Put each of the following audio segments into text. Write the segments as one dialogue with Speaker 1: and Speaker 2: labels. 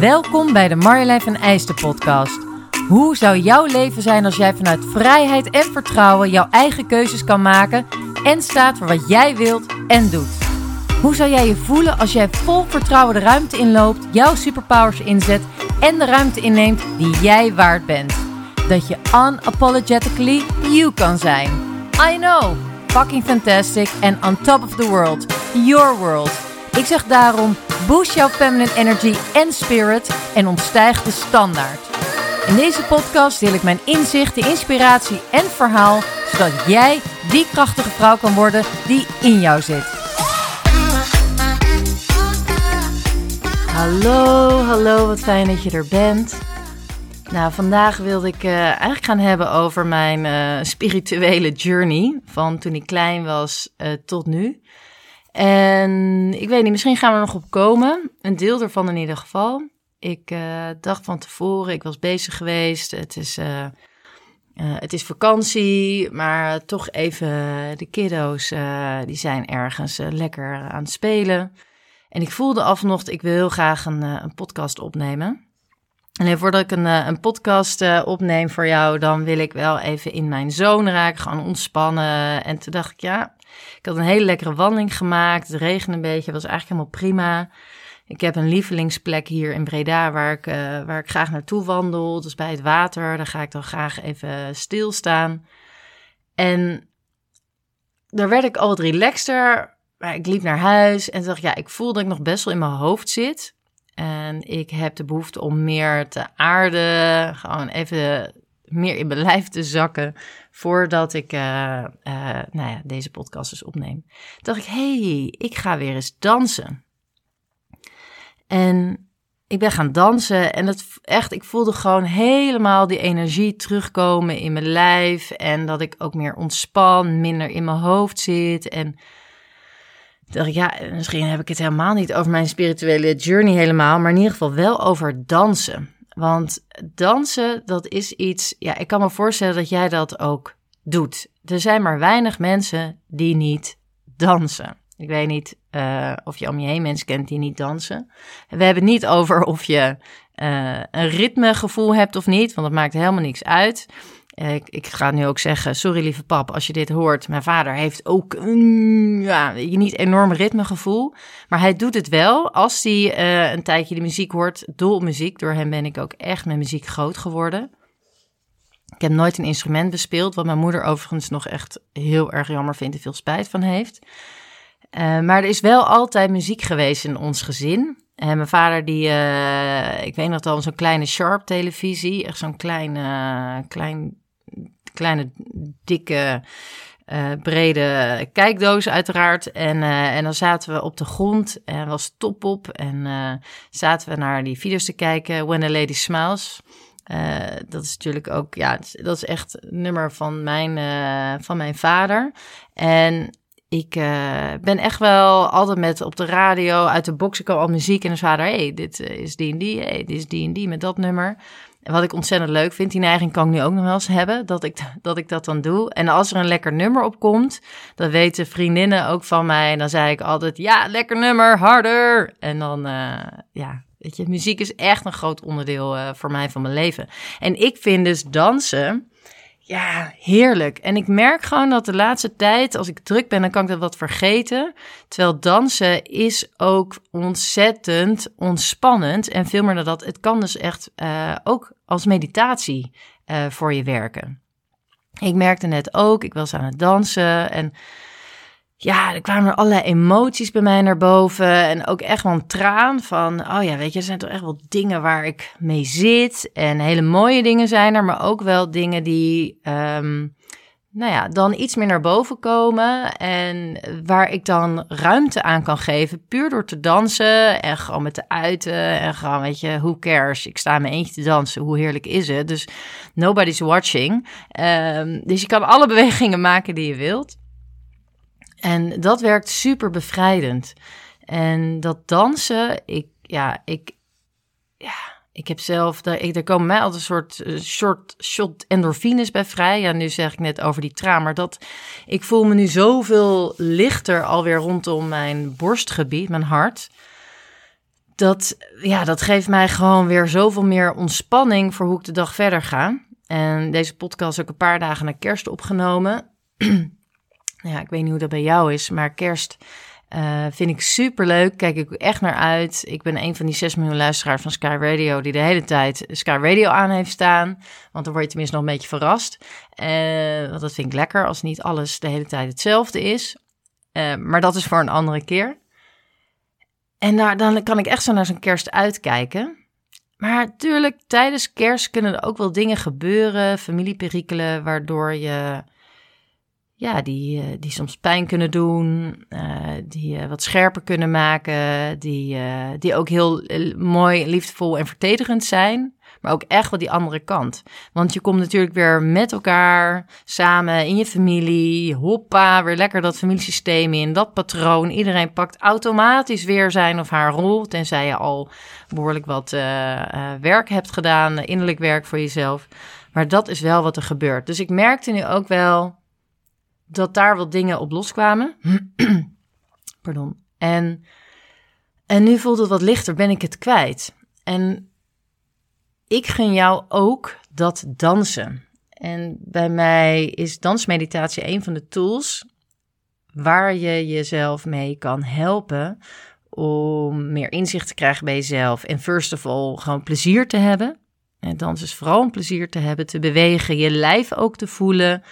Speaker 1: Welkom bij de Marjolein van Eijsten podcast. Hoe zou jouw leven zijn als jij vanuit vrijheid en vertrouwen jouw eigen keuzes kan maken en staat voor wat jij wilt en doet? Hoe zou jij je voelen als jij vol vertrouwen de ruimte inloopt, jouw superpowers inzet en de ruimte inneemt die jij waard bent? Dat je unapologetically you kan zijn. I know, fucking fantastic and on top of the world. Your world. Ik zeg daarom, boost jouw feminine energy en spirit en ontstijg de standaard. In deze podcast deel ik mijn inzichten, inspiratie en verhaal, zodat jij die krachtige vrouw kan worden die in jou zit. Hallo, hallo, wat fijn dat je er bent. Nou, vandaag wilde ik uh, eigenlijk gaan hebben over mijn uh, spirituele journey. Van toen ik klein was uh, tot nu. En ik weet niet, misschien gaan we er nog op komen. Een deel ervan in ieder geval. Ik dacht van tevoren, ik was bezig geweest. Het is, het is vakantie, maar toch even de kiddo's, die zijn ergens lekker aan het spelen. En ik voelde af nog, ik wil heel graag een, een podcast opnemen. En voordat ik een, een podcast uh, opneem voor jou, dan wil ik wel even in mijn zoon raken, gewoon ontspannen. En toen dacht ik, ja, ik had een hele lekkere wandeling gemaakt. Het regende een beetje, was eigenlijk helemaal prima. Ik heb een lievelingsplek hier in Breda waar ik, uh, waar ik graag naartoe wandel. Dus bij het water, daar ga ik dan graag even stilstaan. En daar werd ik al wat relaxter. Maar ik liep naar huis en dacht, ja, ik voel dat ik nog best wel in mijn hoofd zit. En ik heb de behoefte om meer te aarden, gewoon even meer in mijn lijf te zakken voordat ik uh, uh, nou ja, deze podcast dus opneem. Dacht ik, hey, ik ga weer eens dansen. En ik ben gaan dansen en het echt, ik voelde gewoon helemaal die energie terugkomen in mijn lijf en dat ik ook meer ontspan, minder in mijn hoofd zit en dacht ik, ja, misschien heb ik het helemaal niet over mijn spirituele journey helemaal, maar in ieder geval wel over dansen. Want dansen, dat is iets, ja, ik kan me voorstellen dat jij dat ook doet. Er zijn maar weinig mensen die niet dansen. Ik weet niet uh, of je om je heen mensen kent die niet dansen. We hebben het niet over of je uh, een ritmegevoel hebt of niet, want dat maakt helemaal niks uit. Eh, ik, ik, ga nu ook zeggen, sorry lieve pap, als je dit hoort. Mijn vader heeft ook mm, ja, niet enorm ritmegevoel. Maar hij doet het wel als hij uh, een tijdje de muziek hoort. Dol muziek. Door hem ben ik ook echt met muziek groot geworden. Ik heb nooit een instrument bespeeld. Wat mijn moeder overigens nog echt heel erg jammer vindt en veel spijt van heeft. Uh, maar er is wel altijd muziek geweest in ons gezin. En mijn vader, die, ik weet nog al, zo'n kleine Sharp televisie. Echt zo'n klein, uh, klein kleine, dikke, uh, brede kijkdoos uiteraard. En, uh, en dan zaten we op de grond en was top op. En uh, zaten we naar die video's te kijken. When a Lady Smiles. dat is natuurlijk ook, ja, dat is echt nummer van mijn, van mijn vader. En ik ben echt wel altijd met op de radio uit de box. Ik al muziek en dan vader, hey, dit is die en die, hey, dit is die en die met dat nummer. Wat ik ontzettend leuk vind, die neiging kan ik nu ook nog wel eens hebben, dat ik, dat ik dat dan doe. En als er een lekker nummer op komt, dan weten vriendinnen ook van mij. En dan zei ik altijd, ja, lekker nummer, harder. En dan, uh, ja, weet je, muziek is echt een groot onderdeel uh, voor mij van mijn leven. En ik vind dus dansen, ja, heerlijk. En ik merk gewoon dat de laatste tijd, als ik druk ben, dan kan ik dat wat vergeten. Terwijl dansen is ook ontzettend ontspannend. En veel meer dan dat, het kan dus echt uh, ook als meditatie uh, voor je werken. Ik merkte net ook, ik was aan het dansen en ja, er kwamen er allerlei emoties bij mij naar boven. En ook echt wel een traan van, oh ja, weet je, er zijn toch echt wel dingen waar ik mee zit. En hele mooie dingen zijn er, maar ook wel dingen die, um, nou ja, dan iets meer naar boven komen. En waar ik dan ruimte aan kan geven, puur door te dansen en gewoon met te uiten. En gewoon, weet je, who cares? Ik sta mijn eentje te dansen, hoe heerlijk is het? Dus nobody's watching. Um, dus je kan alle bewegingen maken die je wilt. En dat werkt super bevrijdend. En dat dansen, ik, ja, ik, ja, ik heb zelf, daar, ik, daar komen mij altijd een soort short shot endorfines bij vrij. Ja, nu zeg ik net over die traan, maar dat, ik voel me nu zoveel lichter alweer rondom mijn borstgebied, mijn hart. dat, ja, dat geeft mij gewoon weer zoveel meer ontspanning voor hoe ik de dag verder ga. En deze podcast is ook een paar dagen na kerst opgenomen. ja, ik weet niet hoe dat bij jou is, maar kerst uh, vind ik super leuk. Kijk ik echt naar uit. Ik ben een van die 6 miljoen luisteraars van Sky Radio die de hele tijd Sky Radio aan heeft staan. Want dan word je tenminste nog een beetje verrast. Uh, want dat vind ik lekker als niet alles de hele tijd hetzelfde is. Uh, maar dat is voor een andere keer. En daar, dan kan ik echt zo naar zo'n kerst uitkijken. Maar natuurlijk, tijdens kerst kunnen er ook wel dingen gebeuren, familieperikelen, waardoor je ja, die, eh, die soms pijn kunnen doen, uh, die uh, wat scherper kunnen maken, die, die ook heel mooi, liefdevol en vertederend zijn. Maar ook echt wel die andere kant. Want je komt natuurlijk weer met elkaar samen in je familie. Hoppa, weer lekker dat familiesysteem in, dat patroon. Iedereen pakt automatisch weer zijn of haar rol. Tenzij je al behoorlijk wat werk hebt gedaan, innerlijk werk voor jezelf. Maar dat is wel wat er gebeurt. Dus ik merkte nu ook wel dat daar wat dingen op loskwamen. Pardon. En, en nu voelt het wat lichter, ben ik het kwijt. En ik gun jou ook dat dansen. En bij mij is dansmeditatie een van de tools waar je jezelf mee kan helpen om meer inzicht te krijgen bij jezelf. En first of all, gewoon plezier te hebben. En dans is vooral plezier te hebben, te bewegen, je lijf ook te voelen.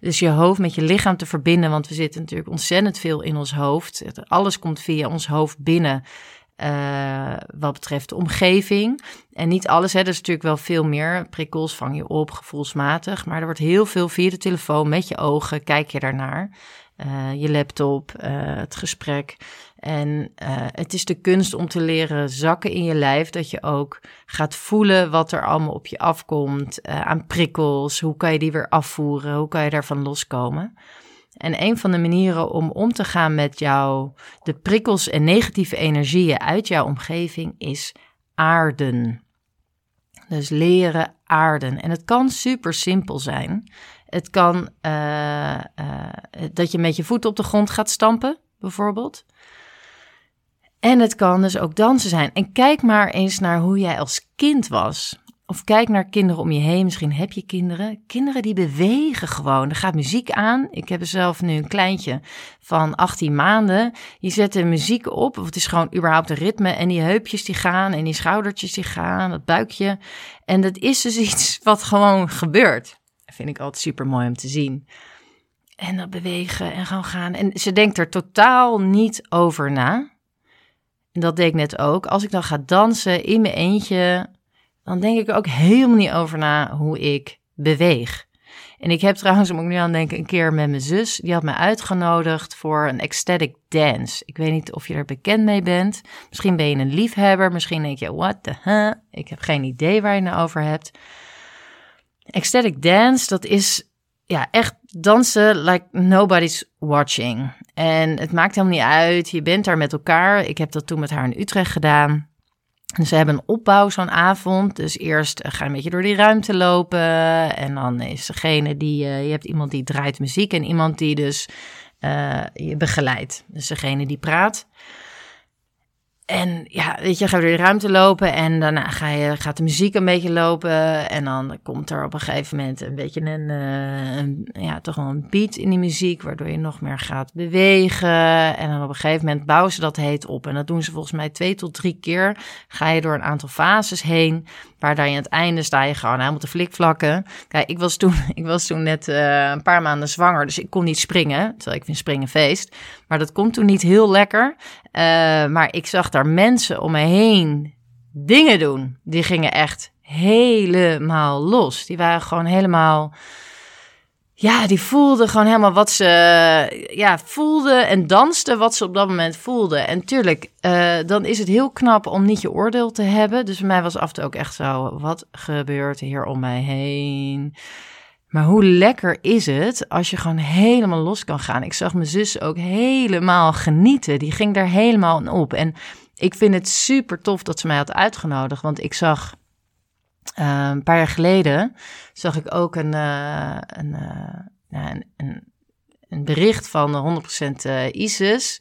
Speaker 1: Dus je hoofd met je lichaam te verbinden, want we zitten natuurlijk ontzettend veel in ons hoofd. Alles komt via ons hoofd binnen. Uh, wat betreft de omgeving. En niet alles, hè, er is natuurlijk wel veel meer. Prikkels vang je op, gevoelsmatig. Maar er wordt heel veel via de telefoon, met je ogen, kijk je daarnaar. Uh, je laptop, uh, het gesprek. En uh, het is de kunst om te leren zakken in je lijf, dat je ook gaat voelen wat er allemaal op je afkomt aan prikkels. Hoe kan je die weer afvoeren? Hoe kan je daarvan loskomen? En een van de manieren om om te gaan met jou, de prikkels en negatieve energieën uit jouw omgeving, is aarden. Dus leren aarden. En het kan super simpel zijn. Het kan uh, dat je met je voeten op de grond gaat stampen, bijvoorbeeld. En het kan dus ook dansen zijn. En kijk maar eens naar hoe jij als kind was. Of kijk naar kinderen om je heen. Misschien heb je kinderen. Kinderen die bewegen gewoon. Er gaat muziek aan. Ik heb zelf nu een kleintje van 18 maanden. Je zet de muziek op. Of het is gewoon überhaupt een ritme. En die heupjes die gaan. En die schoudertjes die gaan. Dat buikje. En dat is dus iets wat gewoon gebeurt. Vind ik altijd super mooi om te zien. En dat bewegen en gewoon gaan. En ze denkt er totaal niet over na. En dat deed ik net ook. Als ik dan ga dansen in mijn eentje, dan denk ik ook helemaal niet over na hoe ik beweeg. En ik heb trouwens, moet ik nu aan denken, een keer met mijn zus. Die had me uitgenodigd voor een ecstatic dance. Ik weet niet of je er bekend mee bent. Misschien ben je een liefhebber. Misschien denk je, what the huh? Ik heb geen idee waar je het nou over hebt. Ecstatic dance, dat is ja, echt dansen like nobody's watching. En het maakt helemaal niet uit. Je bent daar met elkaar. Ik heb dat toen met haar in Utrecht gedaan. En ze hebben een opbouw zo'n avond. Dus eerst ga je een beetje door die ruimte lopen. En dan is degene die... Uh, je hebt iemand die draait muziek en iemand die dus uh, je begeleidt. Dus degene die praat. En ja, weet je, ga je door de ruimte lopen en daarna ga je, gaat de muziek een beetje lopen. En dan komt er op een gegeven moment een beetje een, uh, een, ja, toch wel een beat in die muziek, waardoor je nog meer gaat bewegen. En dan op een gegeven moment bouwen ze dat heet op. En dat doen ze volgens mij twee tot drie keer. Ga je door een aantal fases heen, waar daar aan het einde sta je gewoon helemaal te flikvlakken. Kijk, ik was toen, ik was toen net uh, een paar maanden zwanger, dus ik kon niet springen. Terwijl ik vind springen feest. Maar dat komt toen niet heel lekker. Uh, maar ik zag daar mensen om me heen dingen doen. Die gingen echt helemaal los. Die waren gewoon helemaal. Ja, die voelden gewoon helemaal wat ze ja, voelden en dansten wat ze op dat moment voelden. En tuurlijk, uh, dan is het heel knap om niet je oordeel te hebben. Dus voor mij was af en toe ook echt zo, wat gebeurt hier om mij heen? Maar hoe lekker is het als je gewoon helemaal los kan gaan? Ik zag mijn zus ook helemaal genieten. Die ging daar helemaal op. En ik vind het super tof dat ze mij had uitgenodigd. Want ik zag uh, een paar jaar geleden zag ik ook een, uh, een, uh, een, een, een, bericht van 100% ISIS.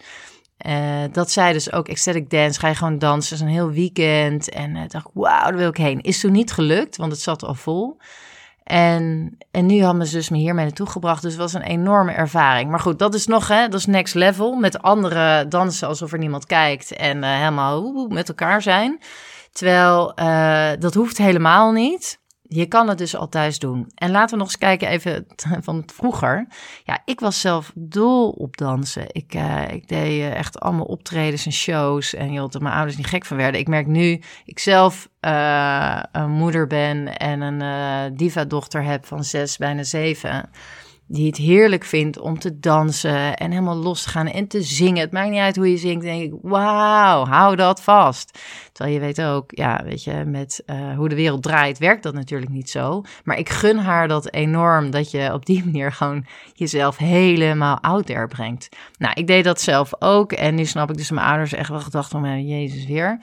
Speaker 1: Dat zij dus ook ecstatic dance, ga je gewoon dansen, een heel weekend. En dacht ik, wauw, daar wil ik heen. Is toen niet gelukt, want het zat al vol. En, en nu had mijn zus me hiermee naartoe gebracht. Dus het was een enorme ervaring. Maar goed, dat is nog, hè, dat is next level. Met anderen dansen alsof er niemand kijkt. En uh, helemaal met elkaar zijn. Terwijl uh, dat hoeft helemaal niet. Je kan het dus al thuis doen. En laten we nog eens kijken even van vroeger. Ja, ik was zelf dol op dansen. Ik, uh, ik deed uh, echt allemaal optredens en shows. En je dat mijn ouders niet gek van werden. Ik merk nu, ik zelf uh, een moeder ben en een diva-dochter heb van zes, bijna zeven die het heerlijk vindt om te dansen en helemaal los te gaan en te zingen. Het maakt niet uit hoe je zingt. denk ik, wauw, hou dat vast. Terwijl je weet ook, ja, weet je, met uh, hoe de wereld draait, werkt dat natuurlijk niet zo. Maar ik gun haar dat enorm, dat je op die manier gewoon jezelf helemaal out there brengt. Nou, ik deed dat zelf ook. En nu snap ik dus mijn ouders echt wel gedacht om, uh, jezus weer.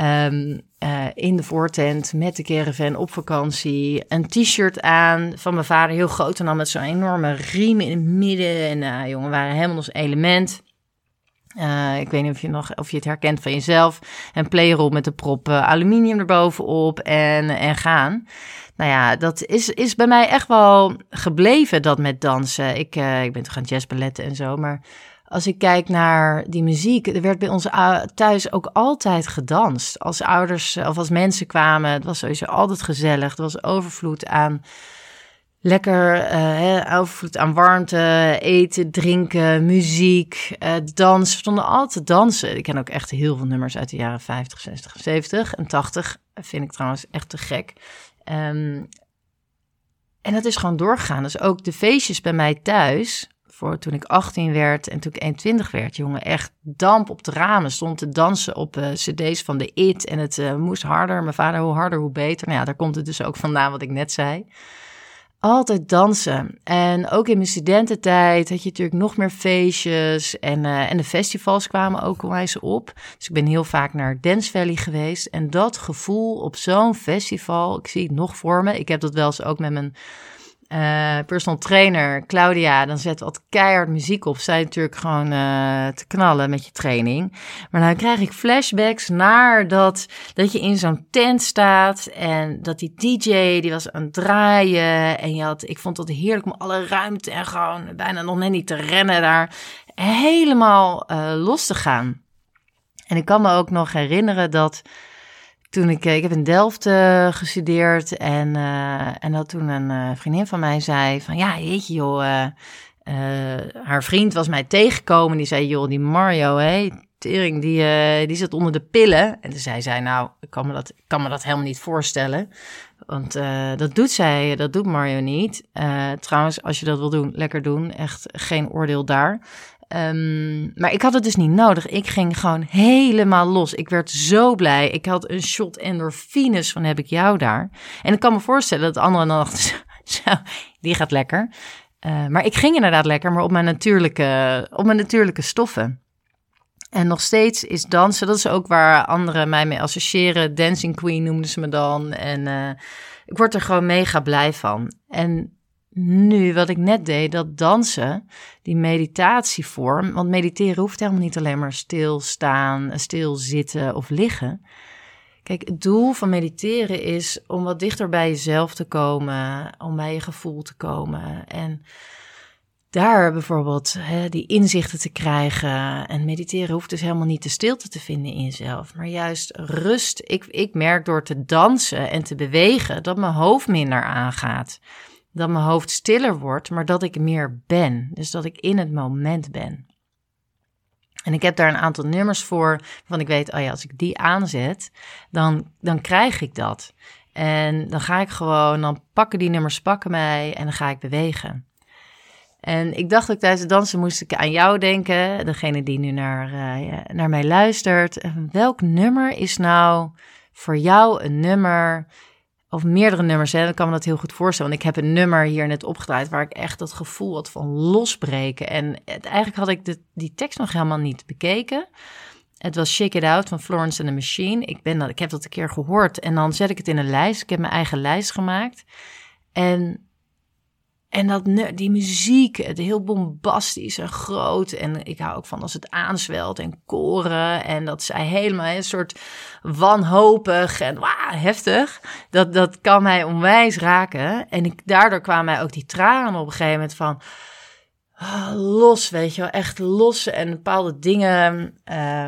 Speaker 1: Um, uh, in de voortent met de caravan op vakantie. Een t-shirt aan van mijn vader, heel groot. En dan met zo'n enorme riem in het midden. En uh, jongen, waren helemaal ons element. Uh, ik weet niet of je, nog, of je het herkent van jezelf. Een playrol met de prop aluminium erbovenop en, en gaan. Nou ja, dat is, is bij mij echt wel gebleven, dat met dansen. Ik, ik ben toch gaan jazzballetten en zo, maar als ik kijk naar die muziek, er werd bij ons thuis ook altijd gedanst. Als ouders of als mensen kwamen, het was sowieso altijd gezellig. Er was overvloed aan lekker, overvloed aan warmte, eten, drinken, muziek, dans. We stonden altijd dansen. Ik ken ook echt heel veel nummers uit de jaren 50, 60, 70 en 80. Vind ik trouwens echt te gek. Um, en dat is gewoon doorgegaan. Dus ook de feestjes bij mij thuis voor toen ik 18 werd en toen ik 21 werd, jongen, echt damp op de ramen. Stond te dansen op uh, cd's van de IT en het uh, moest harder. Mijn vader, hoe harder, hoe beter. Nou ja, daar komt het dus ook vandaan wat ik net zei. Altijd dansen. En ook in mijn studententijd had je natuurlijk nog meer feestjes. En, uh, en de festivals kwamen ook onwijs op. Dus ik ben heel vaak naar Dance Valley geweest. En dat gevoel op zo'n festival, ik zie het nog voor me. Ik heb dat wel eens ook met mijn uh, personal trainer Claudia, dan zet wat keihard muziek op. Zij natuurlijk gewoon uh, te knallen met je training. Maar dan krijg ik flashbacks naar dat, dat je in zo'n tent staat en dat die DJ die was aan het draaien. En je had, ik vond het heerlijk om alle ruimte en gewoon bijna nog net niet te rennen daar. Helemaal uh, los te gaan. En ik kan me ook nog herinneren dat toen ik, eh, ik heb in Delft uh, gestudeerd en, uh, en dat toen een vriendin van mij zei van ja, jeetje joh, haar vriend was mij tegengekomen. Die zei joh, die Mario, hé, tering, die, die zit onder de pillen. En toen zei zij nou, ik kan me dat, kan me dat helemaal niet voorstellen. Want dat doet zij, dat doet Mario niet. trouwens, als je dat wil doen, lekker doen. Echt geen oordeel daar. Um, maar ik had het dus niet nodig. Ik ging gewoon helemaal los. Ik werd zo blij. Ik had een shot endorfines van heb ik jou daar. En ik kan me voorstellen dat de andere nacht, zo, die gaat lekker. Uh, maar ik ging inderdaad lekker, maar op mijn natuurlijke, op mijn natuurlijke stoffen. En nog steeds is dansen, dat is ook waar anderen mij mee associëren. Dancing Queen noemden ze me dan. En uh, ik word er gewoon mega blij van. En nu, wat ik net deed, dat dansen, die meditatievorm. Want mediteren hoeft helemaal niet alleen maar stilstaan, stilzitten of liggen. Kijk, het doel van mediteren is om wat dichter bij jezelf te komen, om bij je gevoel te komen. En daar bijvoorbeeld hè, die inzichten te krijgen. En mediteren hoeft dus helemaal niet de stilte te vinden in jezelf, maar juist rust. Ik, ik merk door te dansen en te bewegen dat mijn hoofd minder aangaat dat mijn hoofd stiller wordt, maar dat ik meer ben. Dus dat ik in het moment ben. En ik heb daar een aantal nummers voor, van ik weet, oh ja, als ik die aanzet, dan, dan krijg ik dat. En dan ga ik gewoon, dan pakken die nummers pakken mij en dan ga ik bewegen. En ik dacht ook tijdens het dansen moest ik aan jou denken, degene die nu naar, uh, naar mij luistert. Welk nummer is nou voor jou een nummer of meerdere nummers, hè, dan kan me dat heel goed voorstellen. Want ik heb een nummer hier net opgedraaid waar ik echt dat gevoel had van losbreken. En eigenlijk had ik de, die tekst nog helemaal niet bekeken. Het was Shake It Out van Florence and the Machine. Ik, ben dat, ik heb dat een keer gehoord en dan zet ik het in een lijst. Ik heb mijn eigen lijst gemaakt. En En dat, die muziek, het heel bombastisch en groot. En ik hou ook van als het aanzwelt en koren. En dat zij helemaal een soort wanhopig en heftig. Dat, dat kan mij onwijs raken. En ik, daardoor kwamen mij ook die tranen op een gegeven moment van... Ah, los, weet je wel, echt los en bepaalde dingen,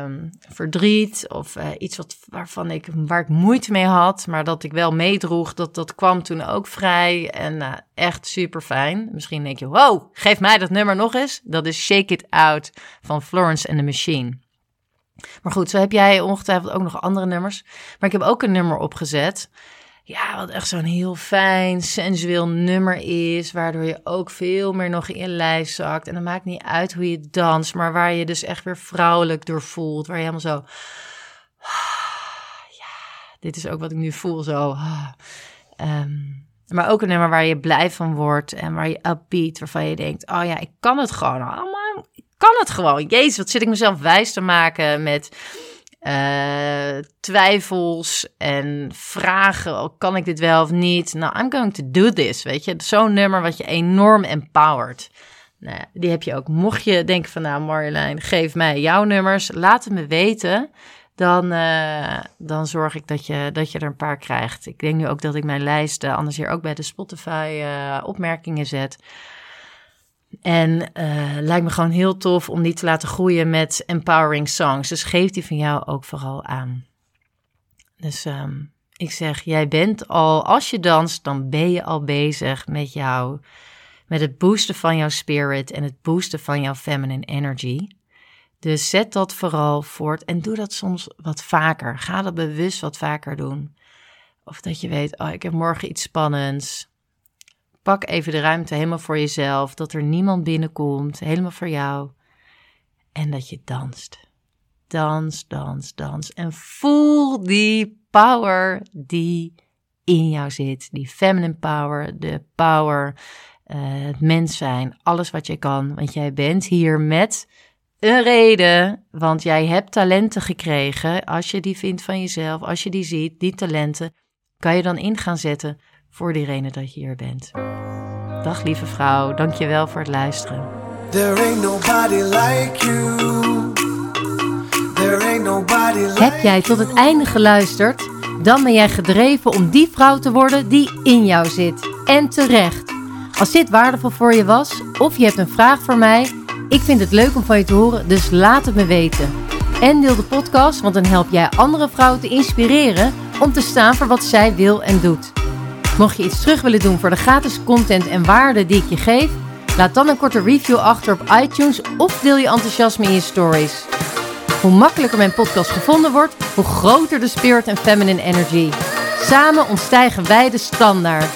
Speaker 1: um, verdriet of uh, iets wat, waarvan ik, waar ik moeite mee had, maar dat ik wel meedroeg, dat, dat kwam toen ook vrij en uh, echt super fijn. Misschien denk je, wow, geef mij dat nummer nog eens. Dat is Shake It Out van Florence and the Machine. Maar goed, zo heb jij ongetwijfeld ook nog andere nummers. Maar ik heb ook een nummer opgezet ja, wat echt zo'n heel fijn, sensueel nummer is. Waardoor je ook veel meer nog in je lijf zakt. En dan maakt niet uit hoe je danst, maar waar je dus echt weer vrouwelijk door voelt. Waar je helemaal zo. Ja, dit is ook wat ik nu voel zo. Um, maar ook een nummer waar je blij van wordt en waar je upbeat, waarvan je denkt: oh ja, ik kan het gewoon allemaal. Ik kan het gewoon. Jezus, wat zit ik mezelf wijs te maken met uh, twijfels en vragen: oh, kan ik dit wel of niet? Nou, I'm going to do this. Weet je, zo'n nummer wat je enorm empowert. Nou, die heb je ook. Mocht je denken van, nou Marjolein, geef mij jouw nummers, laat het me weten. Dan, uh, dan zorg ik dat je, dat je er een paar krijgt. Ik denk nu ook dat ik mijn lijst, uh, anders hier ook bij de Spotify opmerkingen zet. En uh, lijkt me gewoon heel tof om die te laten groeien met empowering songs. Dus geef die van jou ook vooral aan. Dus um, ik zeg, jij bent al, als je danst, dan ben je al bezig met jou, met het boosten van jouw spirit en het boosten van jouw feminine energy. Dus zet dat vooral voort en doe dat soms wat vaker. Ga dat bewust wat vaker doen. Of dat je weet, oh, ik heb morgen iets spannends. Pak even de ruimte helemaal voor jezelf, dat er niemand binnenkomt, helemaal voor jou. En dat je danst. Dans, dans, dans. En voel die power die in jou zit. Die feminine power, de power, uh, het mens zijn, alles wat je kan. Want jij bent hier met een reden, want jij hebt talenten gekregen. Als je die vindt van jezelf, als je die ziet, die talenten, kan je dan in gaan zetten voor die reden dat je hier bent. Dag lieve vrouw, dankjewel voor het luisteren. There ain't nobody like you. There ain't nobody like Heb jij tot het einde geluisterd? Dan ben jij gedreven om die vrouw te worden die in jou zit. En terecht. Als dit waardevol voor je was, of je hebt een vraag voor mij, ik vind het leuk om van je te horen, dus laat het me weten. En deel de podcast, want dan help jij andere vrouwen te inspireren om te staan voor wat zij wil en doet. Mocht je iets terug willen doen voor de gratis content en waarde die ik je geef, laat dan een korte review achter op iTunes of deel je enthousiasme in je stories. Hoe makkelijker mijn podcast gevonden wordt, hoe groter de spirit en feminine energy. Samen ontstijgen wij de standaard.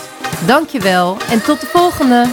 Speaker 1: Dankjewel en tot de volgende!